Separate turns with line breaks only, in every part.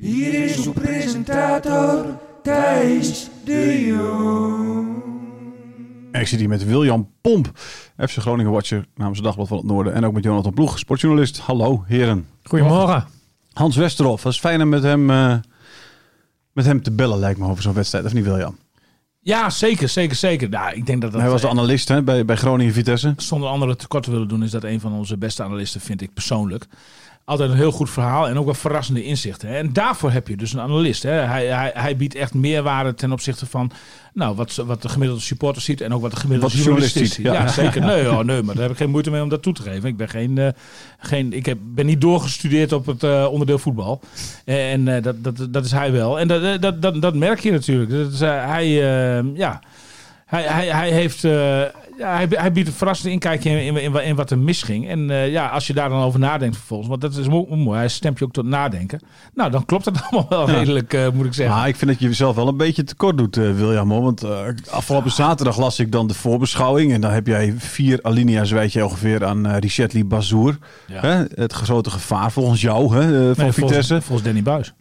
Hier is uw presentator Thijs de Jong.
En ik zit hier met William Pomp, FC Groningen Watcher namens het Dagblad van het Noorden. En ook met Jonathan Ploeg, sportjournalist. Hallo heren.
Goedemorgen.
Hans Westerhof, dat is fijn om met hem, eh, met hem te bellen lijkt me over zo'n wedstrijd. Of niet William?
Ja, zeker, zeker, zeker. Nou, ik denk dat dat
Hij was de
eh,
analist hè, bij, bij Groningen Vitesse.
zonder andere tekort te willen doen, is dat een van onze beste analisten, vind ik persoonlijk. Altijd een heel goed verhaal en ook wel verrassende inzichten. En daarvoor heb je dus een analist. Hè. Hij, hij, hij biedt echt meerwaarde ten opzichte van nou, wat, wat de gemiddelde supporter ziet en ook wat de gemiddelde
Wat
journalist
journalist
ziet. Ja,
ja.
zeker. Nee, oh, nee, maar daar heb ik geen moeite mee om dat toe te geven. Ik ben, geen, eh, geen, ik heb, ben niet doorgestudeerd op het eh, onderdeel voetbal. En eh, dat, dat, dat is hij wel. En dat, dat, dat, dat merk je natuurlijk. Dat is, hij, ja, hij, hij, hij, heeft, ja, hij, hij biedt een verrassende inkijkje in, in, in, in wat er misging. En eh, ja, als je daar dan over nadenkt vervolgens, want dat is mo- mooi, hij stemt je ook tot nadenken. Nou, dan klopt het allemaal wel
Ja.
redelijk, eh, moet ik zeggen.
Maar ik vind dat je jezelf wel een beetje tekort doet, eh, William. Hoor. Want afgelopen zaterdag las ik dan de voorbeschouwing. En dan heb jij vier alinea's, weet je ongeveer, aan eh Richetli Bazour.
Ja.
Hè? Het grote gevaar volgens jou hè, van
Nee,
Vitesse.
volgens, volgens Danny Buis.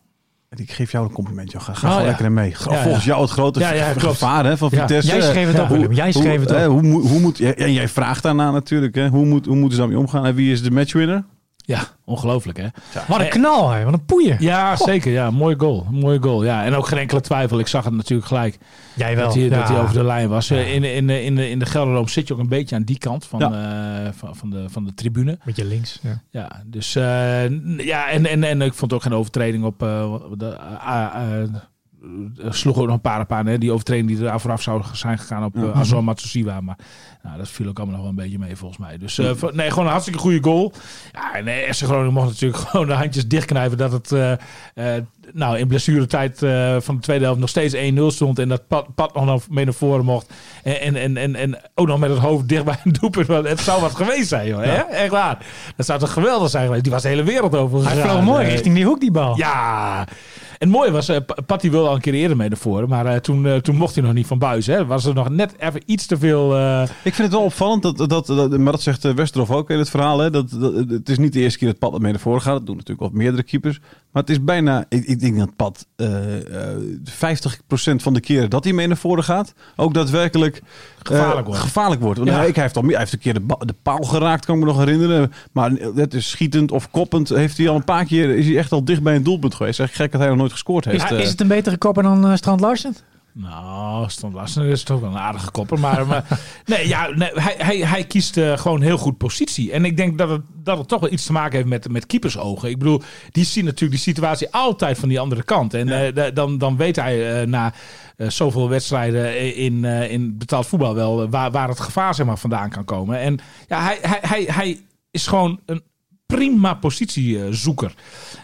Ik geef jou een compliment, joh. Ga, ga
Oh,
gewoon
ja.
lekker mee. Volgens jou het grote gevaar hè, van. Vitesse.
Jij schreef het op,
hoe-.
Jij
hoe-
schreef het op.
hoe, moet- hoe moet, en jij vraagt daarna natuurlijk, hè, hoe, moet, hoe moeten ze daarmee omgaan? En wie is de matchwinner?
Ja, ongelooflijk hè.
Wat een knal, hè. Wat een poeier.
Ja, zeker. Ja, mooi goal. Mooi goal. Ja, en ook geen enkele twijfel. Ik zag het natuurlijk gelijk
Jij wel.
dat hij,
ja.
dat hij over de lijn was. Eh, In, in, in, de, in de Gelderloom zit je ook een beetje aan die kant van, eh, van, van, de, van de tribune.
Met je links. Ja.
Ja, dus eh, ja, en, en, en ik vond ook geen overtreding op eh, de. Er sloeg ook nog een paar op aan, hè, die overtreding die er vooraf zou zijn gegaan op uh, Azor Matsushima. Maar nou, dat viel ook allemaal nog wel een beetje mee volgens mij. Dus eh, voor- nee, gewoon een hartstikke goede goal. Ja, en eh, FC Groningen mocht natuurlijk gewoon de handjes dichtknijpen dat het nou, in blessuretijd van de tweede helft nog steeds 1-0 stond. En dat Pat, Pat nog mee naar voren mocht. En, en, en, en, ook nog met het hoofd dicht bij een doelpunt. Het zou wat geweest zijn, joh. Hè? Echt waar. Dat zou toch geweldig zijn geweest. Die was de hele wereld over
Hij vloog mooi richting die hoek, die bal.
ja, het mooie was, eh, Pa- Patty wilde al een keer eerder mee naar voren, maar eh, toen, eh, toen mocht hij nog niet van buis. Hè. Was er nog net even iets te veel...
Ik vind het wel opvallend, dat, dat, dat, maar dat zegt Westerhof ook in het verhaal. Hè, dat, dat, het is niet de eerste keer dat Pat er mee naar voren gaat. Dat doen natuurlijk wel meerdere keepers. Maar het is bijna, ik, ik denk dat Pat eh, 50% van de keren dat hij mee naar voren gaat, ook daadwerkelijk
Gevaarlijk wordt.
Gevaarlijk wordt. Want
Ja.
hij, hij, heeft al, hij heeft een keer de paal geraakt, kan ik me nog herinneren. Maar het is schietend of koppend. Heeft hij al een paar keer, is hij echt al dicht bij een doelpunt geweest. Echt gek dat hij nog nooit gescoord heeft.
Is,
eh.
is het een betere kopper dan eh, Strand Larsen?
Nou, Stan Larsen is toch wel een aardige kopper. Maar, maar nee, ja, nee, hij, hij, hij kiest eh, gewoon heel goed positie. En ik denk dat het, dat het toch wel iets te maken heeft met, met keepersogen. Ik bedoel, die zien natuurlijk die situatie altijd van die andere kant. En eh, da- dan, dan weet hij na zoveel wedstrijden in, eh, in betaald voetbal wel... waar, waar het gevaar zeg maar, vandaan kan komen. En ja, hij, hij, hij, hij is gewoon een prima positiezoeker.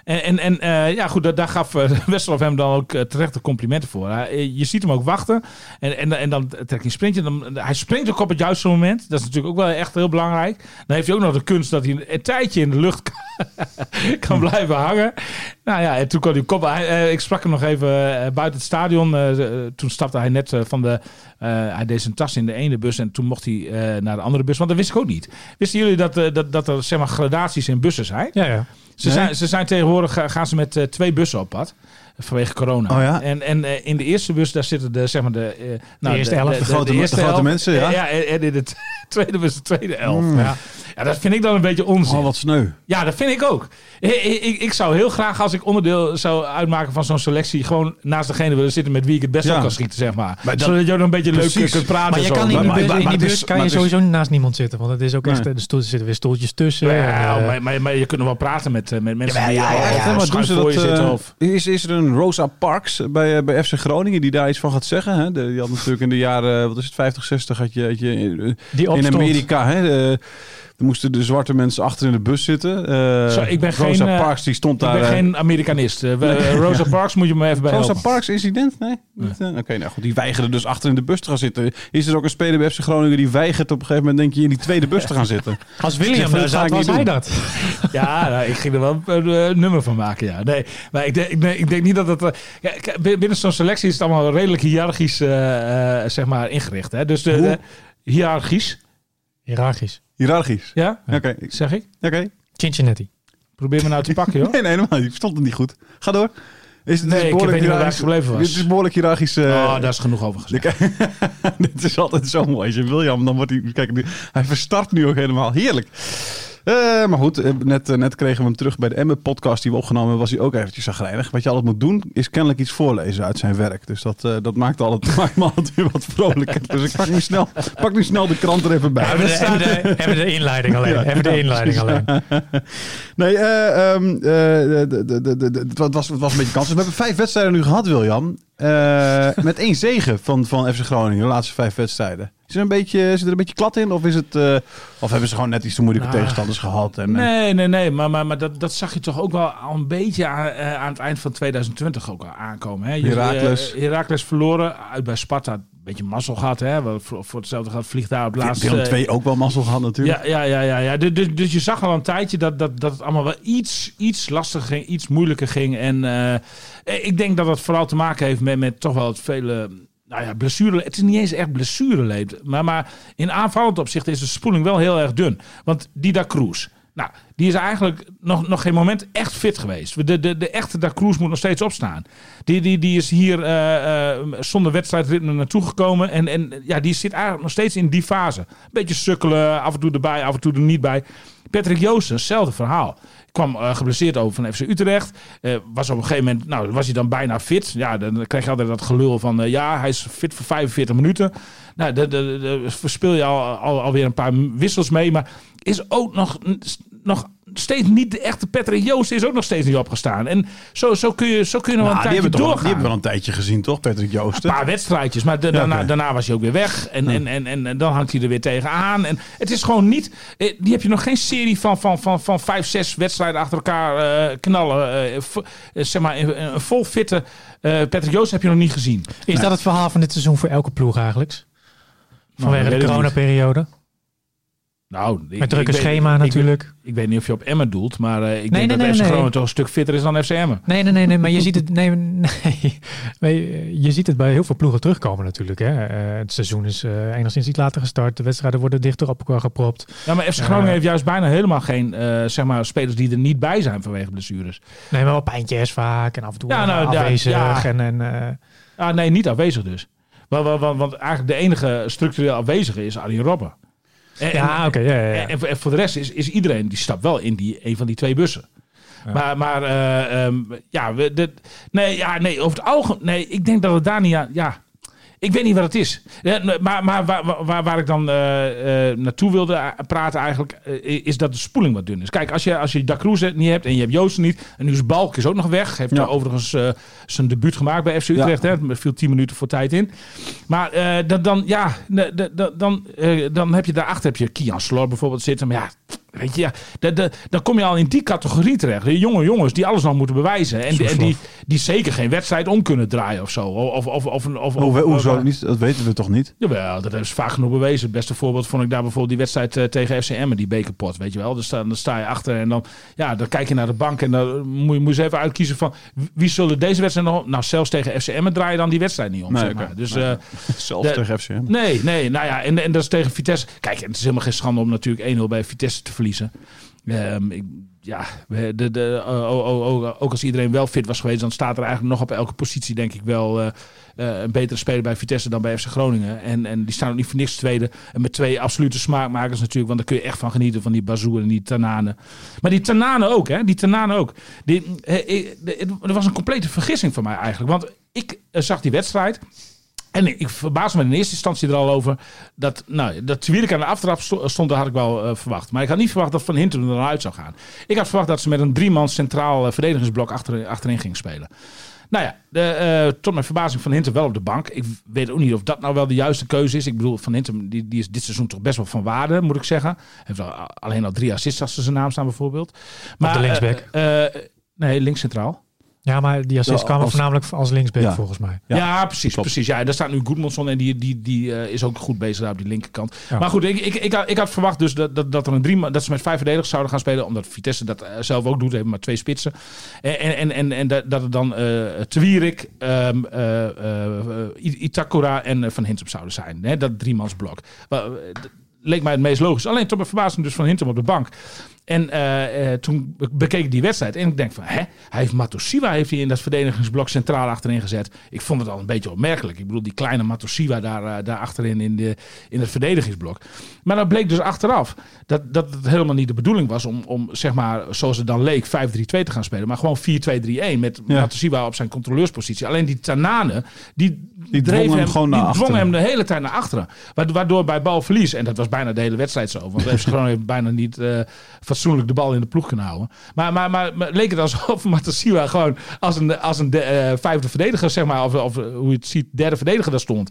En, en, en eh, ja, goed, daar, daar gaf uh, Westerhof hem dan ook eh, terecht de complimenten voor. Eh, je ziet hem ook wachten. En, en, en dan trekt hij een sprintje. Dan, hij springt ook op het juiste moment. Dat is natuurlijk ook wel echt heel belangrijk. Dan heeft hij ook nog de kunst dat hij een tijdje in de lucht kan, kan blijven hangen. Nou ja, en toen kon hij kop. Hij, eh, ik sprak hem nog even eh, buiten het stadion. Eh, toen stapte hij net van de. hij deed zijn tas in de ene bus en toen mocht hij naar de andere bus. Want dat wist ik ook niet. Wisten jullie dat, dat, dat er zeg maar gradaties in bussen zijn?
Ja, ja.
Ze,
Nee?
zijn, ze zijn tegenwoordig ga- gaan ze met twee bussen op pad. Vanwege corona.
Oh ja?
En, en eh, in de eerste bus, daar zitten de, zeg maar de, eh, nou,
eerste helft.
De grote- de grote
helft.
mensen, ja.
Ja en, en in, het, tweede was de tweede elf.
Mm.
Ja. ja, dat vind ik dan een beetje onzin.
Oh, wat sneu.
Ja, dat vind ik ook. Ik, ik, ik zou heel graag, als ik onderdeel zou uitmaken van zo'n selectie, gewoon naast degene willen zitten met wie ik het best
Ja.
op kan schieten, zeg maar.
Maar dat-
Zodat je ook nog een beetje leuk
Precies.
kunt praten.
Maar je
zo.
kan in
maar- maar-
bus, in die bus
is-
kan je sowieso naast niemand zitten. Want het is ook echt,
Nee.
de stoel, er zitten weer stoeltjes tussen.
Ja,
en, eh,
maar, maar, maar je kunt nog wel praten met, met mensen
Ja,
die
ja, ja, ja,
Ja, maar doen ze dat, is, is er een Rosa Parks bij, eh, bij FC Groningen die daar iets van gaat zeggen? Hè? De, die had natuurlijk in de jaren, wat is het, 50, 60 had je, had je eh,
die
in. Amerika, hè, eh, er moesten de zwarte mensen achter in de bus zitten. Eh,
Zo, ik ben
Rosa
geen, eh,
Parks die stond
ik
daar.
ben
eh,
geen Amerikanist. Eh, eh, Rosa Parks moet je me even bij
Rosa
helpen.
Parks incident? Nee? Oké, nou goed. Die weigerde dus achter in de bus te gaan zitten. Is er ook een speler bij FC Groningen die weigert op een gegeven moment denk je in die tweede bus te gaan zitten?
Als William daar zat,
ik
was hij dat.
Ja, nou, ik ging er wel een nummer van maken, ja. Nee, maar ik denk, ik denk, ik denk niet dat het... ja, binnen zo'n selectie is het allemaal redelijk hiërarchisch eh, zeg maar, ingericht. Hè? Dus de, de- hiërarchisch,
Hierarchisch.
Ja?
Oké,
Zeg ik?
oké.
Cincinnati.
Probeer me nou te pakken, joh.
Nee, nee, helemaal niet. Ik verstond het niet goed. Ga door. Is, het
Nee,
is behoorlijk
ik gebleven was.
Dit is behoorlijk hiërarchisch. eh,
oh, daar is genoeg over gezegd.
Dit is altijd zo mooi. Als je William, dan wordt hij... Kijk, nu, hij verstart nu ook helemaal. Heerlijk. Eh, maar goed, eh, net, eh, net kregen we hem terug bij de Emmen-podcast die we opgenomen hebben. Was hij ook eventjes zagrijnig. Wat je altijd moet doen, is kennelijk iets voorlezen uit zijn werk. Dus dat, dat maakt, altijd, maakt me altijd weer wat vrolijker. Dus ik pak nu snel, pak nu snel de krant er even bij.
Even de, even de, inleiding alleen. Even de inleiding alleen.
Nee, het was, het was een beetje kans. We hebben vijf wedstrijden nu gehad, William. Eh, met één zegen van, van FC Groningen, de laatste vijf wedstrijden. Is er een beetje, zit er een beetje klad in? Of, is het, eh, of hebben ze gewoon net iets te moeilijke
Nou,
tegenstanders gehad? En,
Nee, nee, nee. Maar, maar, maar dat, dat zag je toch ook wel al een beetje aan, eh, aan het eind van 2020 ook al aankomen. Hè? Je-
Heracles.
Heracles verloren uit bij Sparta. Beetje mazzel gehad. Hè? Voor, voor hetzelfde gaat vliegt daar op laatste...
Willem II ook wel mazzel gehad natuurlijk.
Ja, ja, ja, ja, ja. Dus, dus, dus je zag al een tijdje dat, dat, dat het allemaal wel iets, iets lastiger ging, iets moeilijker ging. En eh, ik denk dat dat vooral te maken heeft met, met toch wel het vele. Nou ja, blessure. Het is niet eens echt blessureleed. Maar, maar in aanvallend opzicht is de spoeling wel heel erg dun. Want Dida Cruz. Nou, die is eigenlijk nog, nog geen moment echt fit geweest. De, de, de echte Da Cruz moet nog steeds opstaan. Die, die, die is hier eh, eh, zonder wedstrijdritme naartoe gekomen. En, en ja, die zit eigenlijk nog steeds in die fase. Beetje sukkelen, af en toe erbij, af en toe er niet bij. Patrick Joosten, hetzelfde verhaal. Kwam eh, geblesseerd over van FC Utrecht. Eh, was op een gegeven moment, nou, was hij dan bijna fit. Ja, dan krijg je altijd dat gelul van, eh, ja, hij is fit voor 45 minuten. Nou, de, verspil je al, al, alweer een paar wissels mee. Maar is ook nog, nog steeds niet de echte Patrick Joost is ook nog steeds niet opgestaan. En zo, zo kun je, zo kun je nog
Nou,
een
die,
tijdje
hebben toch, die
doorgaan.
hebben we wel een tijdje gezien, toch, Patrick Joosten?
Een paar wedstrijdjes, maar da- daarna, daarna was hij ook weer weg. En, en, en, en, en dan hangt hij er weer tegenaan. En het is gewoon niet... eh, Die heb je nog geen serie van, van, van, van vijf, zes wedstrijden achter elkaar eh, knallen. eh, eh, zeg maar, een, een vol fitte eh, Patrick Joost heb je nog niet gezien.
Is dat het verhaal van dit seizoen voor elke ploeg eigenlijk? Vanwege
dat
de coronaperiode?
Nou, ik-
Met drukke
ik
schema natuurlijk.
Ik, weet niet of je op Emmen doelt, maar eh, ik
Nee,
denk
nee,
dat
nee,
FC. Groningen toch een stuk fitter is dan FC Emmen.
Nee, nee, nee, nee, maar je ziet het, nee, nee, Maar je ziet het bij heel veel ploegen terugkomen natuurlijk. Hè. Eh, het seizoen is eh, enigszins iets later gestart. De wedstrijden worden dichter op elkaar gepropt.
Ja, maar FC Groningen heeft juist bijna helemaal geen eh, zeg maar, spelers die er niet bij zijn vanwege blessures.
Nee, maar wel pijntjes vaak en af en toe
Ja, nou,
afwezig.
ja.
En, en, eh,
Ah, nee, niet afwezig dus. Want, want eigenlijk de enige structureel afwezige is Arjen Robben. En,
ja, oké. ja, ja, ja.
En, en voor de rest is, is iedereen die stapt wel in die, een van die twee bussen. Maar, maar eh, ehm, ja, we, nee, ja, nee, over het algemeen. Nee, ik denk dat het daar niet aan. Ja, ik weet niet wat het is. Ja, maar maar waar, waar, waar ik dan eh, eh, naartoe wilde eh, praten eigenlijk, is dat de spoeling wat dun is. Kijk, als je, als je niet hebt en je hebt Joosten niet. En nu is Balk is ook nog weg. Heeft
Ja.
er overigens zijn debuut gemaakt bij FC Utrecht. Hè? Er viel 10 minuten voor tijd in. Maar dan, dan, ja, dan, eh, dan heb je daarachter heb je Kian Slor bijvoorbeeld zitten. Maar ja, weet je, ja, dan kom je al in die categorie terecht. De jonge jongens die alles nog moeten bewijzen. En, die- en die, die zeker geen wedstrijd om kunnen draaien of zo. Of, of, of, of, of,
Hoe,
of-
hoezo niet? Dat weten we toch niet?
Jawel, dat ze vaak genoeg bewezen. Het beste voorbeeld vond ik daar bijvoorbeeld die wedstrijd eh, tegen FCM, die bekerpot, weet je wel. Dan, dan sta je achter en dan, ja, dan kijk je naar de bank en dan moet je, moet je eens even uitkiezen van wie zullen deze wedstrijd nog... Nou, zelfs tegen FCM draai je dan die wedstrijd niet om,
Nee,
zeg. Dus
Nee.
eh,
Zelfs
De-
tegen FCM.
Nee, nee, nou ja, en, en dat is tegen Vitesse. Kijk, het is helemaal geen schande om natuurlijk 1-0 bij Vitesse te verliezen. Ehm, ik, ja, de, de, oh, oh, oh, ook als iedereen wel fit was geweest, dan staat er eigenlijk nog op elke positie, denk ik wel, eh, eh, een betere speler bij Vitesse dan bij FC Groningen. En, en die staan ook niet voor niks tweede. En met twee absolute smaakmakers natuurlijk, want daar kun je echt van genieten, van die Bazou en die Tanane. Maar die Tanane ook, hè? Die Tanane ook. Die, eh, er was een complete vergissing van mij eigenlijk, want ik zag die wedstrijd. En ik verbaasde me in eerste instantie er al over dat, nou, dat Twierik aan de aftrap sto- stond, dat had ik wel eh, verwacht. Maar ik had niet verwacht dat Van Hintem er uit zou gaan. Ik had verwacht dat ze met een driemans centraal eh, verdedigingsblok achter, achterin ging spelen. Nou ja, de, eh, tot mijn verbazing Van Hintem wel op de bank. Ik weet ook niet of dat nou wel de juiste keuze is. Ik bedoel, Van Hintem die, die is dit seizoen toch best wel van waarde, moet ik zeggen. Heeft al, alleen al drie assists als ze zijn naam staan bijvoorbeeld. Maar,
de linksback?
eh, nee, links centraal.
Ja, maar die assist
als-
voornamelijk als linksback
Ja.
volgens mij.
Ja,
Ja,
precies.
klopt.
precies. Ja, daar staat nu Goedmanson en die, die, die eh, is ook goed bezig daar op die linkerkant.
Ja.
Maar goed, ik, ik, ik, had, ik had verwacht dus dat, dat, dat, er een drie, dat ze met vijf verdedigers zouden gaan spelen. Omdat Vitesse dat eh, zelf ook doet. Hebben maar twee spitsen. En, en, en, en, dat dat het dan eh Twierik, ehm, eh, eh, I- Itakura en Van Hintem zouden zijn. Hè? Dat driemansblok. Leek mij het meest logisch. Alleen tot mijn verbazing dus Van Hintem op de bank. En eh, eh, toen be- bekeek ik die wedstrijd en ik denk van, hè, hij heeft Matosiwa heeft hij in dat verdedigingsblok centraal achterin gezet. Ik vond het al een beetje opmerkelijk. Ik bedoel, die kleine Matosiwa daar, eh, daar achterin in, de, in het verdedigingsblok. Maar dat bleek dus achteraf dat, dat het helemaal niet de bedoeling was om, om zeg maar, zoals het dan leek, 5-3-2 te gaan spelen. Maar gewoon 4-2-3-1 met
Ja.
Matosiwa op zijn controleurspositie. Alleen die Tanane, die,
Die
dreef
dwong hem gewoon naar
die dwong
achteren.
hem de hele tijd naar achteren. Wa- Waardoor bij balverlies, en dat was bijna de hele wedstrijd zo. Want FC Groningen heeft bijna niet fatsoenlijk de bal in de ploeg kunnen houden. Maar, maar, maar, maar leek het alsof Matasiwa gewoon als een, als een de- eh, vijfde verdediger, zeg maar, of, of hoe je het ziet, derde verdediger daar stond.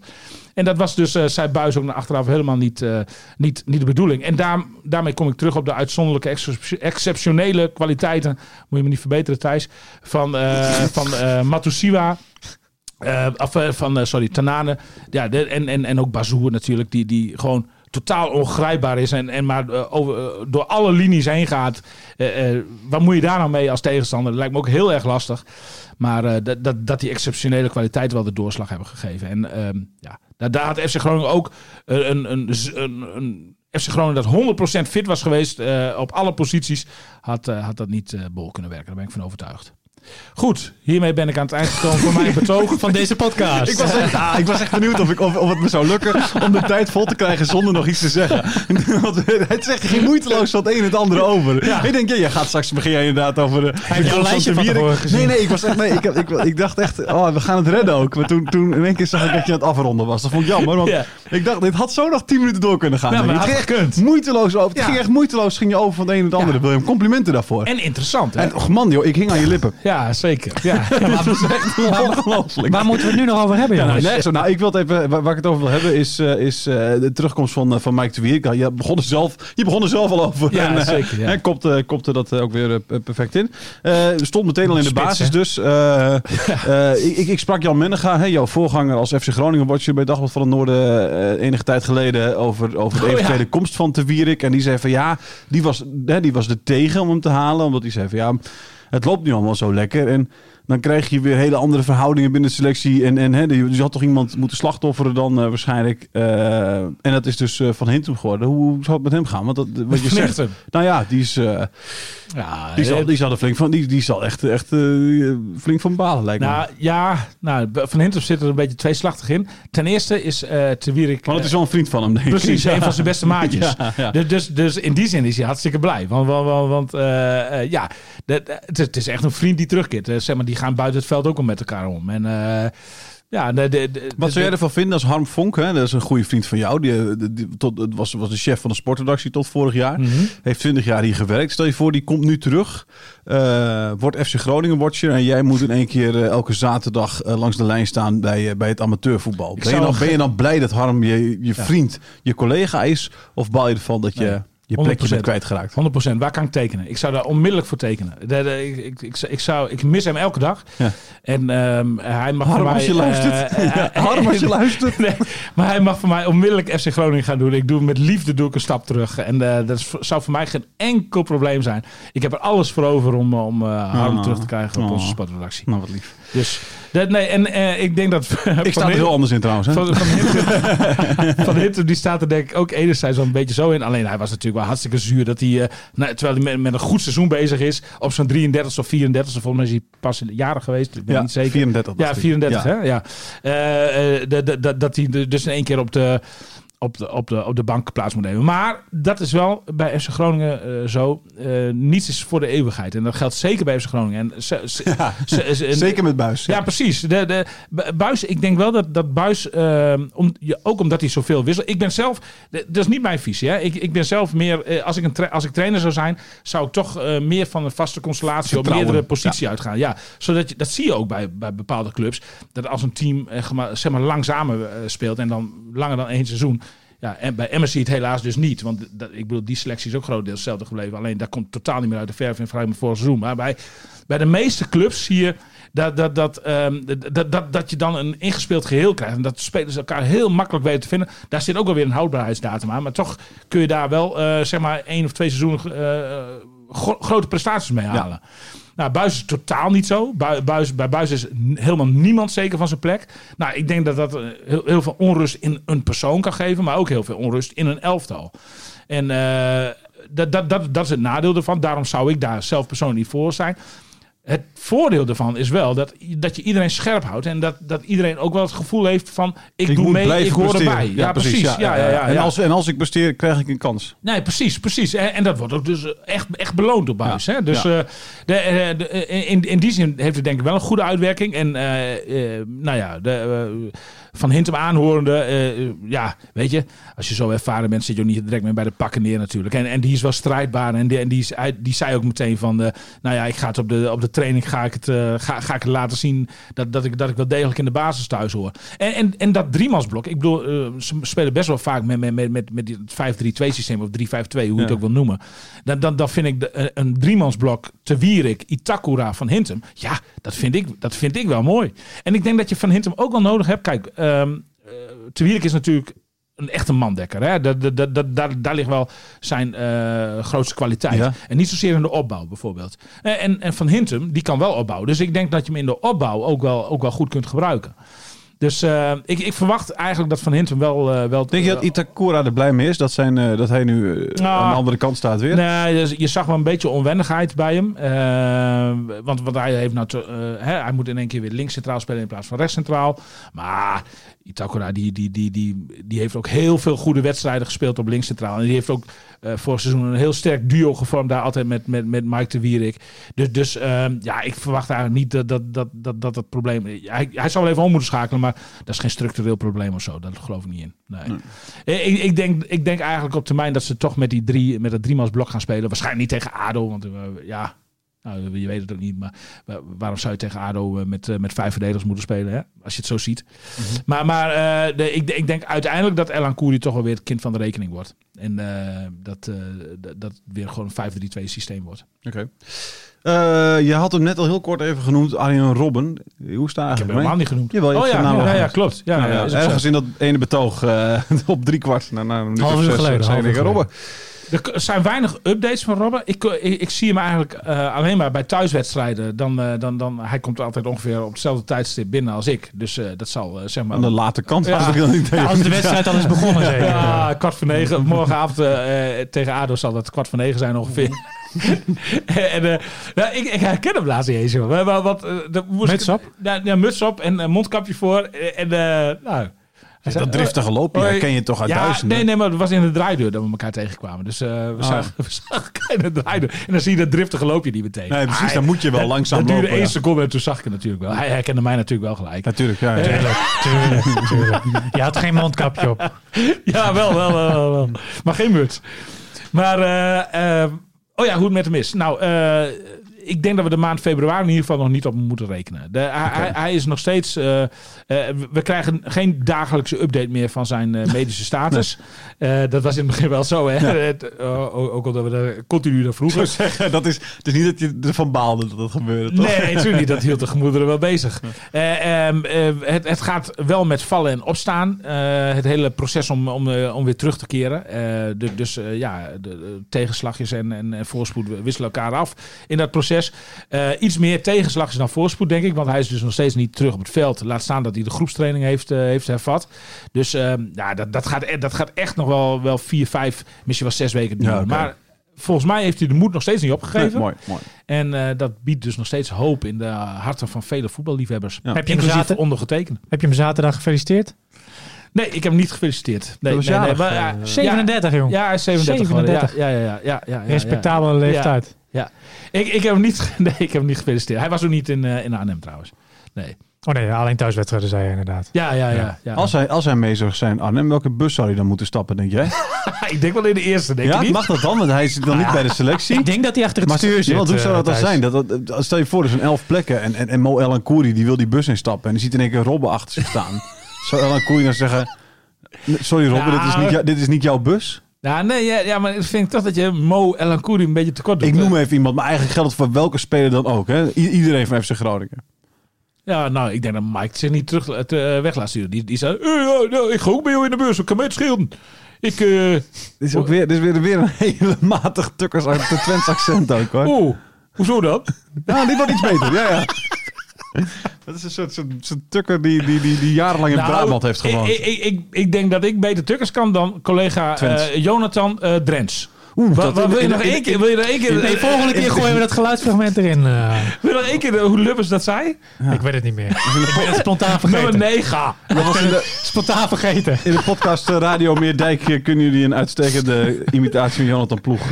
En dat was dus, zei Buis ook naar achteraf helemaal niet, eh, niet, niet de bedoeling. En daar, daarmee kom ik terug op de uitzonderlijke, excep- exceptionele kwaliteiten, moet je me niet verbeteren Thijs, van, van Matusiwa. Eh, of, van, sorry, Tanane. Ja, de, en, en, en ook Bazoer natuurlijk, die, die gewoon totaal ongrijpbaar is en, en maar eh, over, eh, door alle linies heen gaat. Eh, wat moet je daar nou mee als tegenstander? Dat lijkt me ook heel erg lastig. Maar dat, dat, dat die exceptionele kwaliteit wel de doorslag hebben gegeven. En ehm, ja, daar, daar had FC Groningen ook een, een, een, een FC Groningen dat 100% fit was geweest op alle posities, had, had dat niet bol kunnen werken. Daar ben ik van overtuigd. Goed, hiermee ben ik aan het eind gekomen van mijn betoog.
Van deze podcast.
Ik was, echt, ja, ik was echt benieuwd of, ik, of, of het me zou lukken om de tijd vol te krijgen zonder nog iets te zeggen. Want het zegt geen moeiteloos van het een en het andere over. Ik denk, ja, jij gaat straks begin jij inderdaad over de.
Hij heeft jouw lijstje van.
Nee, nee, ik was echt, nee, ik, ik, ik dacht echt, oh, we gaan het redden ook. Maar toen, toen in één keer zag ik dat je aan het afronden was. Dat vond ik jammer, want
Ja.
ik dacht, dit had zo nog tien minuten door kunnen gaan.
Ja, maar
het
had
ging echt moeiteloos over. Het ging echt moeiteloos, ging je over van het een en het andere. Wil je hem complimenten daarvoor?
En interessant, hè?
En, och man, joh, ik hing aan je lippen.
Ja, zeker. Ja.
Dat was echt ongelooflijk.
Waar moeten we het nu nog over hebben, jongens?
Nee, zo, nou, ik wil het even, waar, waar ik het over wil hebben, is, eh, is eh, de terugkomst van, eh, van Mike de Wierik. Je begon, er zelf, je begon er zelf al over.
Ja,
en,
zeker, ja.
En kopte, kopte dat ook weer perfect in. Stond meteen al in de
Spits,
basis
hè?
dus. ik, ik, ik sprak Jan Mennega, hè, jouw voorganger als FC Groningen watcher bij Dagblad van het Noorden enige tijd geleden over, over de
Oh, ja.
eventuele komst van de Wierik. En die zei van ja, die was, hè, die was er tegen om hem te halen. Omdat hij zei van ja, het loopt nu allemaal zo lekker. En dan krijg je weer hele andere verhoudingen binnen de selectie. En, en hè, je had toch iemand moeten slachtofferen dan eh, waarschijnlijk. Eh, en dat is dus eh, Van Hintem geworden. Hoe, hoe zou het met hem gaan? Want dat, wat je zegt. Nou ja, die is...
Ja,
die, zal, die zal er flink van, die, die zal echt, echt flink van balen lijkt me.
Nou ja, nou, Van Hintem zit er een beetje tweeslachtig in. Ten eerste is eh Te Wierik...
maar het is wel een vriend van hem, denk ik.
Precies,
Ja.
een van zijn beste maatjes.
Ja, ja.
Dus, dus, dus in die zin is hij hartstikke blij. Want, want, want, ja, het, is, echt een vriend die terugkeert. Zeg maar, die gaan buiten het veld ook al met elkaar om. En eh, ja, de, de, de-
Wat zou jij ervan vinden als Harm Vonk? Hè? Dat is een goede vriend van jou. Die, eh, die, die- tot, het was, was de chef van de sportredactie tot vorig jaar.
Mhm.
Heeft 20 jaar hier gewerkt. Stel je voor, die komt nu terug. eh, wordt FC Groningen watcher. En jij moet in één keer elke zaterdag langs de lijn staan bij, bij het amateurvoetbal. Ben je, dan, ben je dan blij dat Harm je, je vriend, je collega is? Of baal je ervan dat je
Nee,
je plekje
100%.
bent kwijtgeraakt?
100%. Waar kan ik tekenen? Ik zou daar onmiddellijk voor tekenen. Ik, ik, ik, ik zou, ik mis hem elke dag.
Ja.
En ehm, hij mag
Harm,
voor mij...
als je luistert.
eh,
Ja,
eh,
Harm, als je luistert.
Nee, maar hij mag voor mij onmiddellijk FC Groningen gaan doen. Ik doe met liefde doe ik een stap terug. En eh, dat is zou voor mij geen enkel probleem zijn. Ik heb er alles voor over om, om eh Harm
Oh.
terug te krijgen op
Oh.
onze sportredactie.
Nou, wat lief.
Dus Dat, nee, en eh, ik denk dat...
Ik sta er heel anders in trouwens. Hè?
Van, van, van die staat er denk ik ook enerzijds wel een beetje zo in. Alleen hij was natuurlijk wel hartstikke zuur dat hij, eh, nou, terwijl hij met, met een goed seizoen bezig is, op zijn 33 of 34, volgens mij is hij pas jarig geweest, ik ben
Ja,
niet zeker.
34.
Ja,
dacht ik.
34,
Ja.
hè? Ja. Eh, dat- hij dus in één keer op de, op, de, op, de, op de bank plaats moet nemen. Maar dat is wel bij FC Groningen eh, zo. Eh, niets is voor de eeuwigheid. En dat geldt zeker bij FC Groningen. En ze, ze-
Ja, Zeker met Buis.
ja, precies. De, de, Bu- Buis, ik denk wel dat, dat Buis, ehm, om, ja, ook omdat hij zoveel wisselt. Ik ben zelf, dat is niet mijn visie. Hè. Ik, ik ben zelf meer, eh, als, ik een als ik trainer zou zijn, zou ik toch meer van een vaste constellatie op
Vertrouwen.
meerdere posities uitgaan. Ja, zodat je, dat zie je ook bij, bij bepaalde clubs. Dat als een team zeg maar, langzamer speelt en dan langer dan één seizoen. Ja, en bij Emmen zie je het helaas dus niet. Want dat, ik bedoel, die selectie is ook grotendeels hetzelfde gebleven. Alleen daar komt totaal niet meer uit de verf in vergelijking met vorig seizoen. Maar bij, bij de meeste clubs zie je dat, dat, dat, ehm, dat, dat, dat je dan een ingespeeld geheel krijgt. En dat spelers elkaar heel makkelijk weten te vinden. Daar zit ook wel weer een houdbaarheidsdatum aan. Maar toch kun je daar wel eh, zeg maar één of twee seizoenen eh, gro- grote prestaties mee halen. Nou, Buis is totaal niet zo. Bui- Buis, bij Buis is helemaal niemand zeker van zijn plek. Nou, ik denk dat dat eh, heel, heel veel onrust in een persoon kan geven, maar ook heel veel onrust in een elftal. En eh, dat, dat, dat, dat is het nadeel ervan. Daarom zou ik daar zelf persoonlijk niet voor zijn. Het voordeel ervan is wel dat, dat je iedereen scherp houdt. En dat, dat iedereen ook wel het gevoel heeft van... ik, doe mee, ik hoor
presteren.
erbij. Ja, precies. Ja, ja, ja,
En, als, en als ik presteer, krijg ik een kans.
Nee, precies, precies. En, en dat wordt ook dus echt, echt beloond op buis. Hè? Dus eh, de, eh, de- eh, in, in die zin heeft het denk ik wel een goede uitwerking. En eh, eh, nou ja, de, eh, van Hintem aanhorende, eh, ja, weet je, als je zo ervaren bent, zit je ook niet direct meer bij de pakken neer natuurlijk. En, en die is wel strijdbaar. En die, en die, is, hij- die zei ook meteen van, eh, nou ja, ik ga het op de, op de training ga ik het, eh, ga, ga ik het laten zien dat, dat, ik, dat ik wel degelijk in de basis thuis hoor. En, en, en dat driemansblok, ik bedoel, eh, ze spelen best wel vaak met, met, met, met, met dit 5-3-2 systeem of 3-5-2, hoe je het ook wil noemen. Dan, dan, dan vind ik de, een- een driemansblok te Wierik, Itakura van Hintem. Ja, dat vind, ik, dat vind ik wel mooi. En ik denk dat je van Hintem ook wel nodig hebt. Kijk, te Wierik is natuurlijk een echte mandekker. Hè? Dat, dat, dat, dat- daar, daar ligt wel zijn eh, grootste kwaliteit.
Ja.
En niet zozeer in de opbouw bijvoorbeeld. Eh, En, en Van Hintem, die kan wel opbouwen. Dus ik denk dat je hem in de opbouw ook wel, ook wel goed kunt gebruiken. Dus eh, ik, ik verwacht eigenlijk dat Van Hintem wel... eh, wel
Denk je dat Itakura er blij mee is dat, zijn, eh, dat hij nu
Nou,
aan de andere kant staat weer?
Nee, dus je zag wel een beetje onwennigheid bij hem. Want, want hij, heeft nou te- hè, hij moet in één keer weer links centraal spelen in plaats van rechts centraal. Maar Itakura die, die, die, die, die heeft ook heel veel goede wedstrijden gespeeld op links centraal. En die heeft ook eh vorig seizoen een heel sterk duo gevormd daar altijd met, met, met Mike de Wierik. Dus, dus ehm, ja, ik verwacht eigenlijk niet dat dat, dat, dat, dat het probleem... Hij, hij zal wel even om moeten schakelen, maar dat is geen structureel probleem of zo. Dat geloof ik niet in. Nee. Eh, Ik, ik, denk, ik denk eigenlijk op termijn dat ze toch met, die drie, met dat driemansblok gaan spelen. Waarschijnlijk niet tegen ADO, want eh, ja... Nou, je weet het ook niet, maar wa- waarom zou je tegen ADO eh, met, eh, met vijf verdedigers moeten spelen, hè? als je het zo ziet. Maar, maar eh, de, ik, ik denk uiteindelijk dat Elan Koeri toch wel weer het kind van de rekening wordt. En eh, dat, eh, dat, weer gewoon een 5-3-2 systeem wordt.
Oké. Eh, je had hem net al heel kort even genoemd, Arjen Robben. Hoe sta
Ik heb
je
hem helemaal niet genoemd.
Jawel, je
oh ja, ja, klopt. Ja,
Nou
ja,
ergens in dat ene betoog eh, op drie kwart. Een minuut
Half uur geleden.
Robben.
Er zijn weinig updates van Robben. Ik, eh, ik, ik zie hem eigenlijk eh, alleen maar bij thuiswedstrijden. Dan, eh, dan, dan, hij komt altijd ongeveer op hetzelfde tijdstip binnen als ik. Dus eh, dat zal zeg maar...
Aan de late kant
Ja.
was ik dan niet
Ja, als de wedstrijd al is begonnen zeker.
Ja, kwart voor negen. Morgenavond tegen ADO zal het kwart voor negen zijn ongeveer. en, eh, nou, ik, ik herken hem laatst niet eens. Maar- Wat, dat moest
Muts op?
Ja, ja, muts op en een mondkapje voor. En, eh, nou,
Dat driftige loopje herken je toch uit
ja,
duizenden?
nee, nee, maar het was in de draaideur dat we elkaar tegenkwamen. Dus eh, we,
Ah.
zagen, we zagen elkaar in de draaideur. En dan zie je dat driftige loopje niet meteen.
Nee, precies,
Ah,
dan moet je wel
dat-
langzaam
Dat duurde
lopen,
één
ja.
seconde en toen zag ik het natuurlijk wel. Hij herkende mij natuurlijk wel gelijk.
Natuurlijk, ja. ja.
Tuurlijk, tuurlijk, tuurlijk. Je had geen mondkapje op.
Ja, wel, wel, wel, wel, wel. Maar geen muts. Maar, eh, eh, oh ja, hoe het met hem is. Nou, eh, ik denk dat we de maand februari in ieder geval nog niet op moeten rekenen. De, hij, hij, hij is nog steeds... eh, eh, we krijgen geen dagelijkse update meer van zijn eh, medische status. Dat was in het begin wel zo, hè. Het, ook ook omdat we er continu naar vroegen.
zeggen, dat is, het is niet dat je ervan baalde dat dat gebeurde, toch?
Nee, natuurlijk niet. Dat hield de gemoederen wel bezig. Eh, ehm, eh, het, het gaat wel met vallen en opstaan. Het hele proces om, om, om weer terug te keren. De- dus ja, de, de tegenslagjes en, en, en voorspoed wisselen elkaar af in dat proces. Eh, iets meer tegenslag is dan voorspoed, denk ik. Want hij is dus nog steeds niet terug op het veld. Laat staan dat hij de groepstraining heeft, eh, heeft hervat. Dus eh, ja, dat, dat, gaat, e- dat gaat echt nog wel, wel vier, vijf, misschien wel zes weken duren.
Ja.
Maar volgens mij heeft hij de moed nog steeds niet opgegeven.
Nee, mooi, mooi.
En eh, dat biedt dus nog steeds hoop in de harten van vele voetballiefhebbers.
Ja.
Heb je hem zaten-
ondergetekend.
Heb je hem zaterdag gefeliciteerd?
Nee, ik heb hem niet gefeliciteerd. Nee, nee, maar,
eh,
ja,
37, jong.
Ja, hij is 37, geworden.
37.
Ja, ja, ja, ja, ja, ja,
Respectabele
ja.
leeftijd.
Ja. Ik, ik heb hem niet, nee, ik heb hem niet gefeliciteerd. Hij was ook niet in, eh in Arnhem trouwens. Nee.
Oh nee, alleen thuiswedstrijden zei je inderdaad.
Ja, ja, ja. ja.
Als hij, als hij mee zou zijn, Arnhem, welke bus zou hij dan moeten stappen, denk jij?
ik denk wel in de eerste, denk
ja,
ik niet.
mag dat dan? Want hij zit dan niet bij de selectie.
Ik denk dat hij achter het
Maar
stuur zit.
want hoe zou
eh,
dat dan zijn? Dat, dat, dat- stel je voor, er zijn elf plekken en, en, en Mo El Kouri die wil die bus instappen en die ziet in één keer Robben achter zich staan. Zou El Kouri dan zeggen, sorry Robben, dit, is
Nou.
niet dit is niet jouw bus?
Ja, nee, ja, ja, maar ik vind toch dat je Mo El een beetje tekort doet.
Ik noem even iemand, maar eigenlijk geldt het voor welke speler dan ook. Hè? I- iedereen van FC Groningen.
Ja, nou, ik denk dat Mike zich niet terug het, eh, weg laat sturen. Die, die zei, eh, ja, nou, ik ga ook bij jou in de bus, ik kan mij het schelen. Ik, eh,
Dit is ook weer, dit is weer, weer een hele matig tukkers uit de Twents accent ook hoor.
oh, hoezo dan?
Ja, die wordt iets beter. Ja, ja. Dat is een soort, soort, soort tukker die, die, die, die jarenlang in
Nou,
Brabant heeft gewoond.
Ik, ik, ik, ik denk dat ik beter tukkers kan dan collega eh, Jonathan eh Drents.
Oeh,
Wat, wat wil je nog één keer? Wil je nog één keer?
Nee, volgende keer gooien we dat geluidsfragment erin. eh.
Wil je nog één keer hoe Lubbers dat zei?
Ik weet het niet meer. ik ben het spontaan vergeten.
Nummer 9.
Dat was in de,
Spontaan vergeten.
in de podcast Radio Meerdijk kunnen jullie een uitstekende imitatie van Jonathan Ploeg.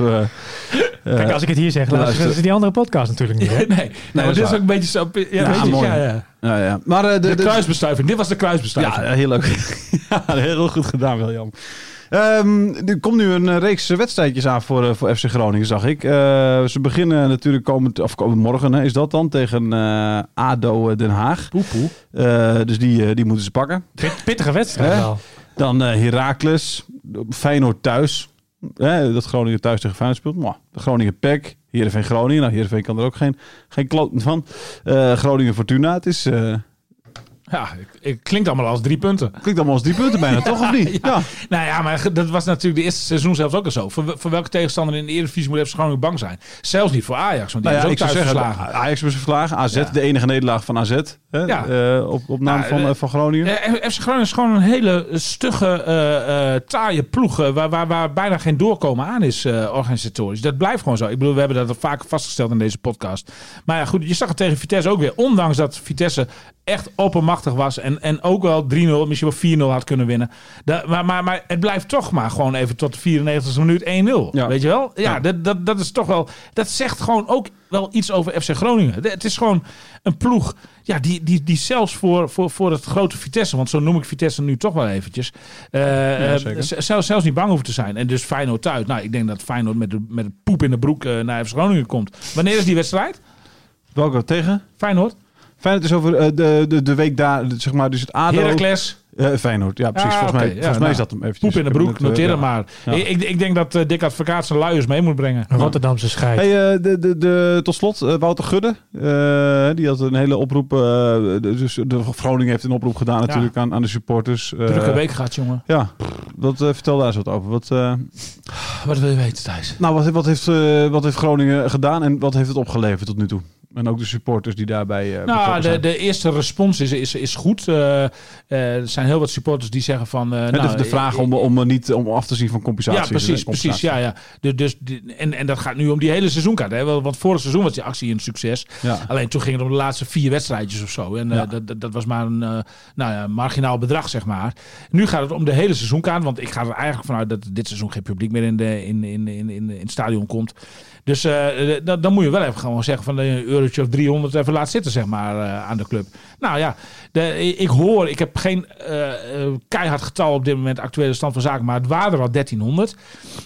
Eh,
Kijk, als ik het hier zeg, luister,
luister.
dat is die andere podcast natuurlijk niet. Hè?
Nee, nee, maar
dat is
dit is
waar.
ook een beetje zo. Ja,
Ja,
weet je,
mooi.
ja, ja.
ja, ja. Maar eh, de,
De
de-
kruisbestuiving. Dit was de kruisbestuiving.
Ja, heel leuk. ja, heel goed gedaan, William. Ehm er komt nu een eh, reeks wedstrijdjes aan voor, eh, voor FC Groningen, zag ik. Eh, ze beginnen natuurlijk komend, of komend morgen, hè, is dat dan, tegen eh, ADO Den Haag.
Poe, poe.
Eh, dus die, die moeten ze pakken.
Pit- Pittige wedstrijd wel.
Dan eh Heracles, Feyenoord thuis. Dat Groningen thuis tegen Feyenoord speelt. Mwah. De Groningen PEC, Heerenveen Groningen. Nou, Heerenveen kan er ook geen, geen kloten van. Eh, Groningen Fortuna, het is... eh,
Ja, ik- ik klinkt allemaal als drie punten.
klinkt allemaal als drie punten bijna, toch of niet? Ja.
Nou ja, maar dat was natuurlijk de eerste seizoen zelfs ook al zo. Voor, voor welke tegenstander in de Eredivisie moet FC Groningen bang zijn? Zelfs niet voor Ajax, want die
Nou ja,
is ook
zou
thuis
zeggen,
verslagen.
Ajax was verslagen. AZ,
Ja.
de enige nederlaag van AZ. Hè?
Ja.
eh, op, op naam
Nou,
van,
eh,
eh, van Groningen.
Eh, FC Groningen is gewoon een hele stugge, taaie ploeg. waar, waar, waar bijna geen doorkomen aan is organisatorisch. Dat blijft gewoon zo. Ik bedoel, we hebben dat al vaker vastgesteld in deze podcast. Maar ja, goed, je zag het tegen Vitesse ook weer. Ondanks dat Vitesse echt oppermachtig was. En, en ook wel 3-0, misschien wel 4-0 had kunnen winnen. Maar, maar, maar het blijft toch maar gewoon even tot de 94e minuut 1-0.
Ja.
Weet je wel? Ja,
Ja.
Dat, dat, dat is toch wel. Dat zegt gewoon ook wel iets over FC Groningen. Het is gewoon een ploeg. Ja, die, die, die zelfs voor, voor, voor het grote Vitesse, want zo noem ik Vitesse nu toch wel eventjes. eh, eh, zelfs, zelfs niet bang hoeven te zijn. En dus Feyenoord thuis. Nou, ik denk dat Feyenoord met de, met de poep in de broek eh, naar FC Groningen komt. Wanneer is die wedstrijd?
Welke tegen?
Feyenoord?
Feyenoord is over eh, de, de, de week daar, zeg maar, dus het ADO.
Heracles?
Eh, Feyenoord, ja precies.
Ah,
volgens mij,
Ja,
volgens mij
nou,
is dat hem eventjes.
Poep in de broek,
eh,
noteer het maar.
Ja.
Ik, ik, ik denk dat eh, Dick Advocaat zijn luiers mee moet brengen.
Een Rotterdamse scheid.
Hey, de, de, de, tot slot, Wouter Gudde. eh, die had een hele oproep. dus de Groningen heeft een oproep gedaan natuurlijk aan, aan de supporters.
Drukke week gaat, jongen.
Ja, wat, vertel daar eens wat over. Wat, eh,
Wat wil je weten, Thijs?
nou, wat, wat, heeft, wat heeft Groningen gedaan en wat heeft het opgeleverd tot nu toe? En ook de supporters die daarbij eh
Nou, de, de eerste respons is, is, is goed. Eh, eh, er zijn heel wat supporters die zeggen van...
En
nou,
de, de vraag om, om niet om af te zien van compensatie.
Ja, precies, precies. Ja, ja. De, dus, en, en dat gaat nu om die hele seizoenkaart. Hè? Want vorig seizoen was die actie een succes.
Ja.
Alleen toen ging het om de laatste vier wedstrijdjes of zo. En
Ja.
dat, dat, dat was maar een nou ja, marginaal bedrag, zeg maar. Nu gaat het om de hele seizoenkaart. Want ik ga er eigenlijk vanuit dat dit seizoen geen publiek meer in, de, in, in, in, in, in het stadion komt. Dus eh, dan, dan moet je wel even gewoon zeggen van een eurotje of 300 even laat zitten, zeg maar, eh, aan de club. Nou ja, de, ik hoor, ik heb geen eh, eh, keihard getal op dit moment, actuele stand van zaken, maar het waren er al 1300.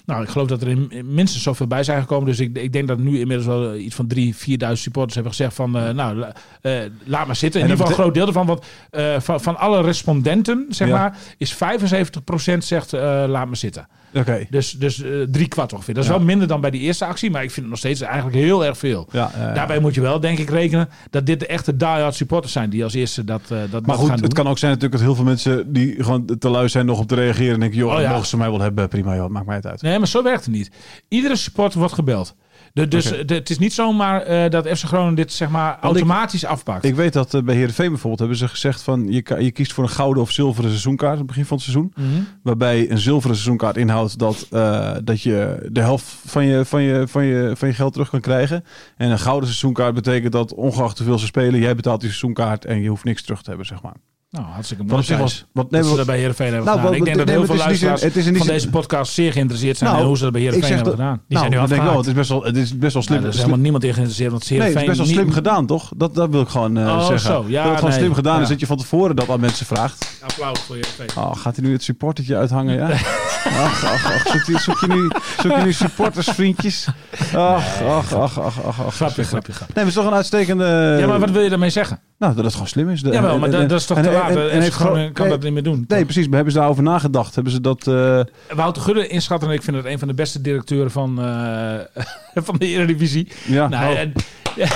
Nou, ik geloof dat er in, minstens zoveel bij zijn gekomen. Dus ik, ik denk dat nu inmiddels wel iets van 3.000, 4.000 supporters hebben gezegd van, eh, nou, la- eh, laat maar zitten. In
En
ieder geval een groot deel ervan, want eh, van, van alle respondenten, zeg
Ja.
maar, is 75% zegt, eh, laat maar zitten.
Oké.
Dus, dus eh, drie kwart ongeveer. Dat is
Ja.
wel minder dan bij die eerste actie, maar ik vind het nog steeds eigenlijk heel erg veel.
Ja,
Daarbij moet je wel, denk ik, rekenen dat dit de echte die-hard supporters zijn die als eerste dat, eh dat,
Maar goed,
gaan
het kan ook zijn natuurlijk dat heel veel mensen die gewoon te lui zijn nog op te reageren en denken, joh,
Oh ja.
mogen ze mij wel hebben, prima, joh, maakt mij het uit.
Nee, maar zo werkt het niet. Iedere supporter wordt gebeld. De, dus de- het is niet zomaar eh, dat FC Groningen dit zeg maar automatisch afpakt.
Ik weet dat eh, bij Heerenveen bijvoorbeeld hebben ze gezegd van je, je kiest voor een gouden of zilveren seizoenkaart aan het begin van het seizoen.
Mhm.
Waarbij een zilveren seizoenkaart inhoudt dat, eh, dat je de helft van je, van, je, van, je, van je geld terug kan krijgen. En een gouden seizoenkaart betekent dat ongeacht hoeveel ze spelen, jij betaalt die seizoenkaart en je hoeft niks terug te hebben, zeg maar.
Nou, hartstikke
Wat
mooi. Kees.
was, wat, nee, wat-
dat bij Heerenveen hebben
Nou,
gedaan.
wat-
Ik denk dat heel veel luisteraars van deze podcast zeer geïnteresseerd zijn
Nou,
in hoe ze dat bij Heerenveen hebben
dat-
gedaan.
Die zijn nu
nou,
al
dat denk ik wel. Het is best wel, het is best wel slim.
Nee, er is helemaal niemand in geïnteresseerd. Want
Nee, het is
Heerenveen
best wel slim
niet-
gedaan, toch? Dat, dat wil ik gewoon eh,
Oh,
zeggen.
zo. Ja,
dat het gewoon
nee.
slim gedaan
Ja.
is dat je van tevoren dat aan mensen vraagt.
Applaus voor Heerenveen.
Oh, gaat hij nu het supportertje uithangen, ja? Ach, ach, ach, zoek je, zoek je nu, zoek je nu supportersvriendjes? Ach, ach, ach, ach, ach, ach.
Grapje, grapje, grapje.
Nee, maar het is toch een uitstekende...
Ja, maar wat wil je daarmee zeggen?
Nou, dat het gewoon slim is.
Jawel,
en-
maar dat, dat is toch
en-
te laat.
en-
En,
en heeft
Groningen kan
nee,
dat niet meer doen.
Nee, precies. Maar hebben ze daarover nagedacht? Hebben ze dat... eh,
Wouter Gudde inschatten en ik vind het een van de beste directeuren van, eh, van de Eredivisie.
ja,
Nou,
oh.
en, ja,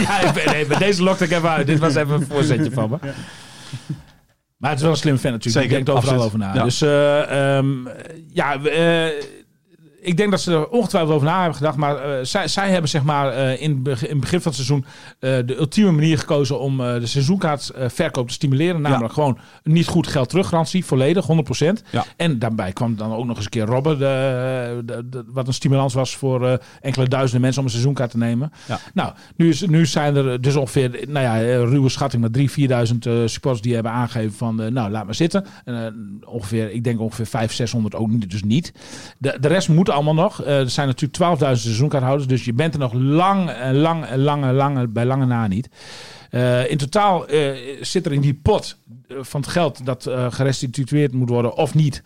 ja, nee, maar deze lokte ik even uit. Dit was even een voorzetje van me. Maar het is wel een slim fan natuurlijk.
Zeker,
ik denk er overal
absoluut.
over na.
Ja.
Dus eh, ehm, ja, eh, ik denk dat ze er ongetwijfeld over na hebben gedacht. Maar eh, zij, zij hebben zeg maar eh, in, in het begin van het seizoen eh, de ultieme manier gekozen om de seizoenkaartverkoop te stimuleren. Namelijk gewoon niet goed geld teruggarantie, volledig, 100%.
Ja.
En daarbij kwam dan ook nog eens een keer Robben, de, de- de- wat een stimulans was voor enkele duizenden mensen om een seizoenkaart te nemen.
Ja.
Nou, nu, is, nu zijn er dus ongeveer, nou ja, ruwe schatting, maar 3.000, 4.000 eh, supporters die hebben aangegeven van, nou, laat maar zitten. En, ongeveer, ik denk ongeveer 500, 600 ook niet, dus niet. De, de rest moet allemaal nog. Eh, er zijn natuurlijk 12.000 seizoenkaarthouders, dus je bent er nog lang en lang en lang en lang bij lange na niet. Eh, in totaal eh, zit er in die pot eh, van het geld dat gerestitueerd moet worden of niet,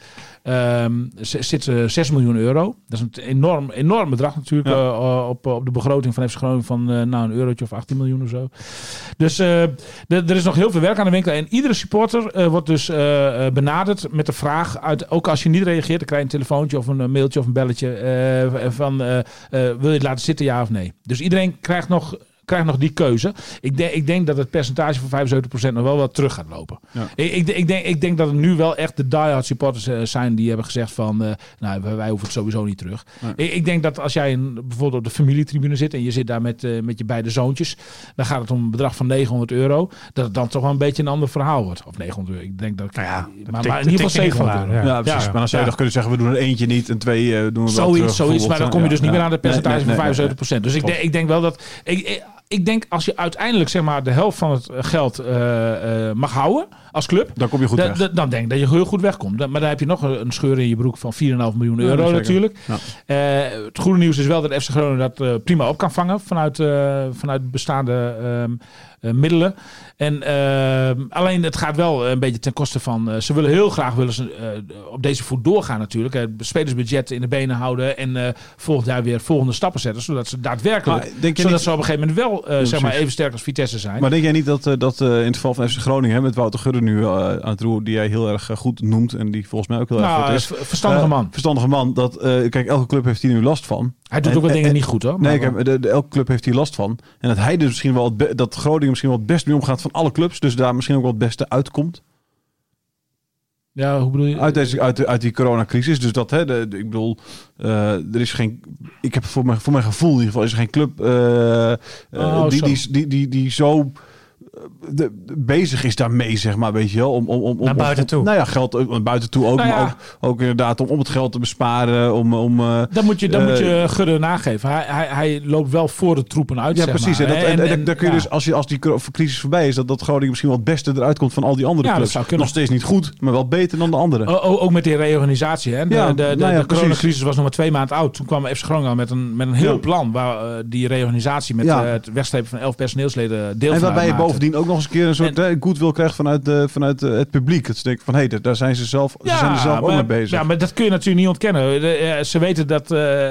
z- zit eh, 6 miljoen euro. Dat is een enorm, enorm bedrag natuurlijk
Ja.
op, op de begroting van FC Groningen van nou, een eurotje of 18 miljoen of zo. Dus er is nog heel veel werk aan de winkel. En iedere supporter wordt dus benaderd met de vraag, uit, ook als je niet reageert, dan krijg je een telefoontje of een mailtje of een belletje van wil je het laten zitten, ja of nee. Dus iedereen krijgt nog krijgt nog die keuze. Ik, denk ik denk dat het percentage van 75% nog wel wat terug gaat lopen.
Ja.
Ik, ik, ik, denk, ik denk dat het nu wel echt de diehard supporters eh, zijn die hebben gezegd van... eh, nou, wij, wij hoeven het sowieso niet terug.
Nee.
Ik, ik denk dat als jij in, bijvoorbeeld op de familietribune zit... en je zit daar met, eh, met je beide zoontjes... dan gaat het om een bedrag van 900 euro... dat het dan toch wel een beetje een ander verhaal wordt. Of 900 euro. Ik denk dat...
Nou ja,
maar,
dat
maar in ieder geval
tikt in ieder
700
geval
euro.
ja, precies.
ja,
maar dan zou je
ja.
toch kunnen zeggen, we doen er eentje niet en twee doen we wel
Zoiets,
terug,
zoiets, maar dan kom je dus niet meer aan het percentage
Nee, nee,
van
nee,
75%. Dus ik denk, ik denk wel dat. Ik, ik, denk als je uiteindelijk zeg maar de helft van het geld eh, eh, mag houden als club.
Dan kom je goed weg.
dan denk ik dat je heel goed wegkomt. Dan- Maar dan heb je nog een scheur in je broek van 4,5 miljoen euro natuurlijk.
Ja.
Eh, het goede nieuws is wel dat FC Groningen dat eh, prima op kan vangen vanuit, eh, vanuit bestaande ehm, eh, middelen. En ehm, alleen het gaat wel een beetje ten koste van. eh, ze willen heel graag willen ze, eh, op deze voet doorgaan natuurlijk. Het spelersbudget in de benen houden en eh volgend jaar weer volgende stappen zetten, zodat ze daadwerkelijk,
Maar
zodat
niet-
ze op een gegeven moment wel eh, zeg maar even sterk als Vitesse zijn.
Maar denk jij niet dat, eh, dat eh, in het geval van FC Groningen, hè, met Wouter Gudde nu eh, aan het roer, die jij heel erg eh, goed noemt en die volgens mij ook heel erg
nou,
goed is.
ver- verstandige
Eh,
man.
verstandige man. Dat, eh, kijk, elke club heeft hier nu last van.
Hij doet
en-
ook wat
en-
dingen
en-
niet goed hoor.
Nee,
maar-
heb, de, de- elke club heeft hier last van. En dat hij dus misschien wel het dat Groningen misschien wel het best mee omgaat van alle clubs. Dus daar misschien ook wel het beste uitkomt.
ja, hoe bedoel je?
Uit, deze, uit, de- uit die coronacrisis. Dus dat, hè, de, de- ik bedoel, eh, er is geen. Ik heb voor mijn, voor mijn gevoel in ieder geval is er geen club
Oh,
die, die, die, die, die zo. Eh, De, de- bezig is daarmee, zeg maar, weet je wel. Om, om, om,
Naar buiten
om-
toe.
nou ja, geld ook naar buiten toe ook.
Nou
maar ook, ook inderdaad om, om het geld te besparen. Om, om, eh,
Dan moet je, dan moet
Eh,
je Gudde nageven. Hij, hij, hij loopt wel voor de troepen uit.
Ja,
zeg
precies.
maar.
En, dat, en, en, daar kun je
ja.
dus, als, je, als die crisis voorbij is, dat, dat Groningen misschien wel het beste eruit komt van al die andere
Ja, dat
clubs.
zou kunnen.
Nog steeds niet goed, maar wel beter dan de andere.
O- ook met die reorganisatie. Hè? De,
Ja,
de, de,
nou ja,
de coronacrisis was nog maar twee maanden oud. Toen kwam FC Groningen met een, met een heel plan. Waar eh, die reorganisatie met eh, het wegstrepen van elf personeelsleden deel
en
van
waarbij je
uitmaakte.
Bovendien ook nog eens een keer een soort eh, goodwill krijgt vanuit, de, vanuit eh, het publiek. Dat ze denken van, hé, hey, daar zijn ze zelf, ze zijn er zelf ook mee bezig.
Ja, maar dat kun je natuurlijk niet ontkennen. De, eh, ze weten dat, eh,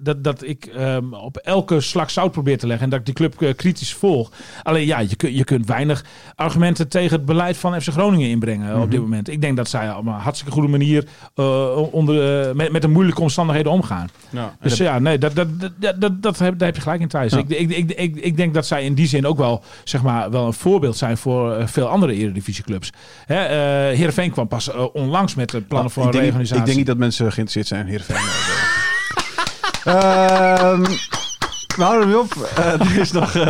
dat, dat ik ehm, op elke slag zout probeer te leggen. En dat ik die club eh, kritisch volg. Alleen ja, je, kun- je kunt weinig argumenten tegen het beleid van FC Groningen inbrengen eh, op
Mhm.
dit moment. Ik denk dat zij op een hartstikke goede manier eh, onder, eh, met, met de moeilijke omstandigheden omgaan.
Ja,
Dus ja, nee, dat, dat, dat, dat, dat, dat heb, daar heb je gelijk in Thijs.
Ja.
Ik, ik, ik, ik, ik denk dat zij in die zin ook wel, zeg maar, wel een voorbeeld zijn voor eh, veel andere eredivisieclubs. Hè, eh Heerenveen kwam pas eh, onlangs met de plannen voor
ik,
een reorganisatie.
ik denk niet dat mensen geïnteresseerd zijn in Heerenveen. Ehm we houden hem op. Er is nog...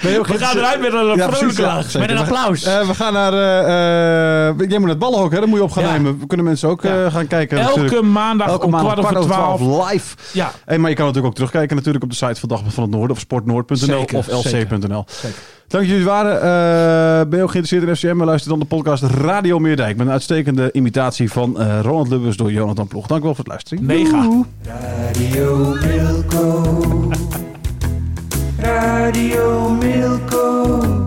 We gaan eruit met een
Ja,
vrolijke.
Met een
We-
applaus.
we gaan naar... jij moet naar het ballenhok, hè? Dat moet je op gaan
Ja.
nemen. Kunnen mensen ook gaan kijken.
Elke
natuurlijk.
maandag
Elke
om
maandag
kwart over twaalf.
live.
Ja,
Hey, maar je kan natuurlijk ook terugkijken natuurlijk op de site van Dagblad van het Noorden of sportnoord.nl of lc.nl.
zeker.
Dank jullie waren. Eh, ben je ook geïnteresseerd in FCM? Luister dan de podcast Radio Meerdijk met een uitstekende imitatie van eh Ronald Lubbers door Jonathan Ploeg. Dank u wel voor het luisteren.
mega.
Radio Milko. Radio Milko.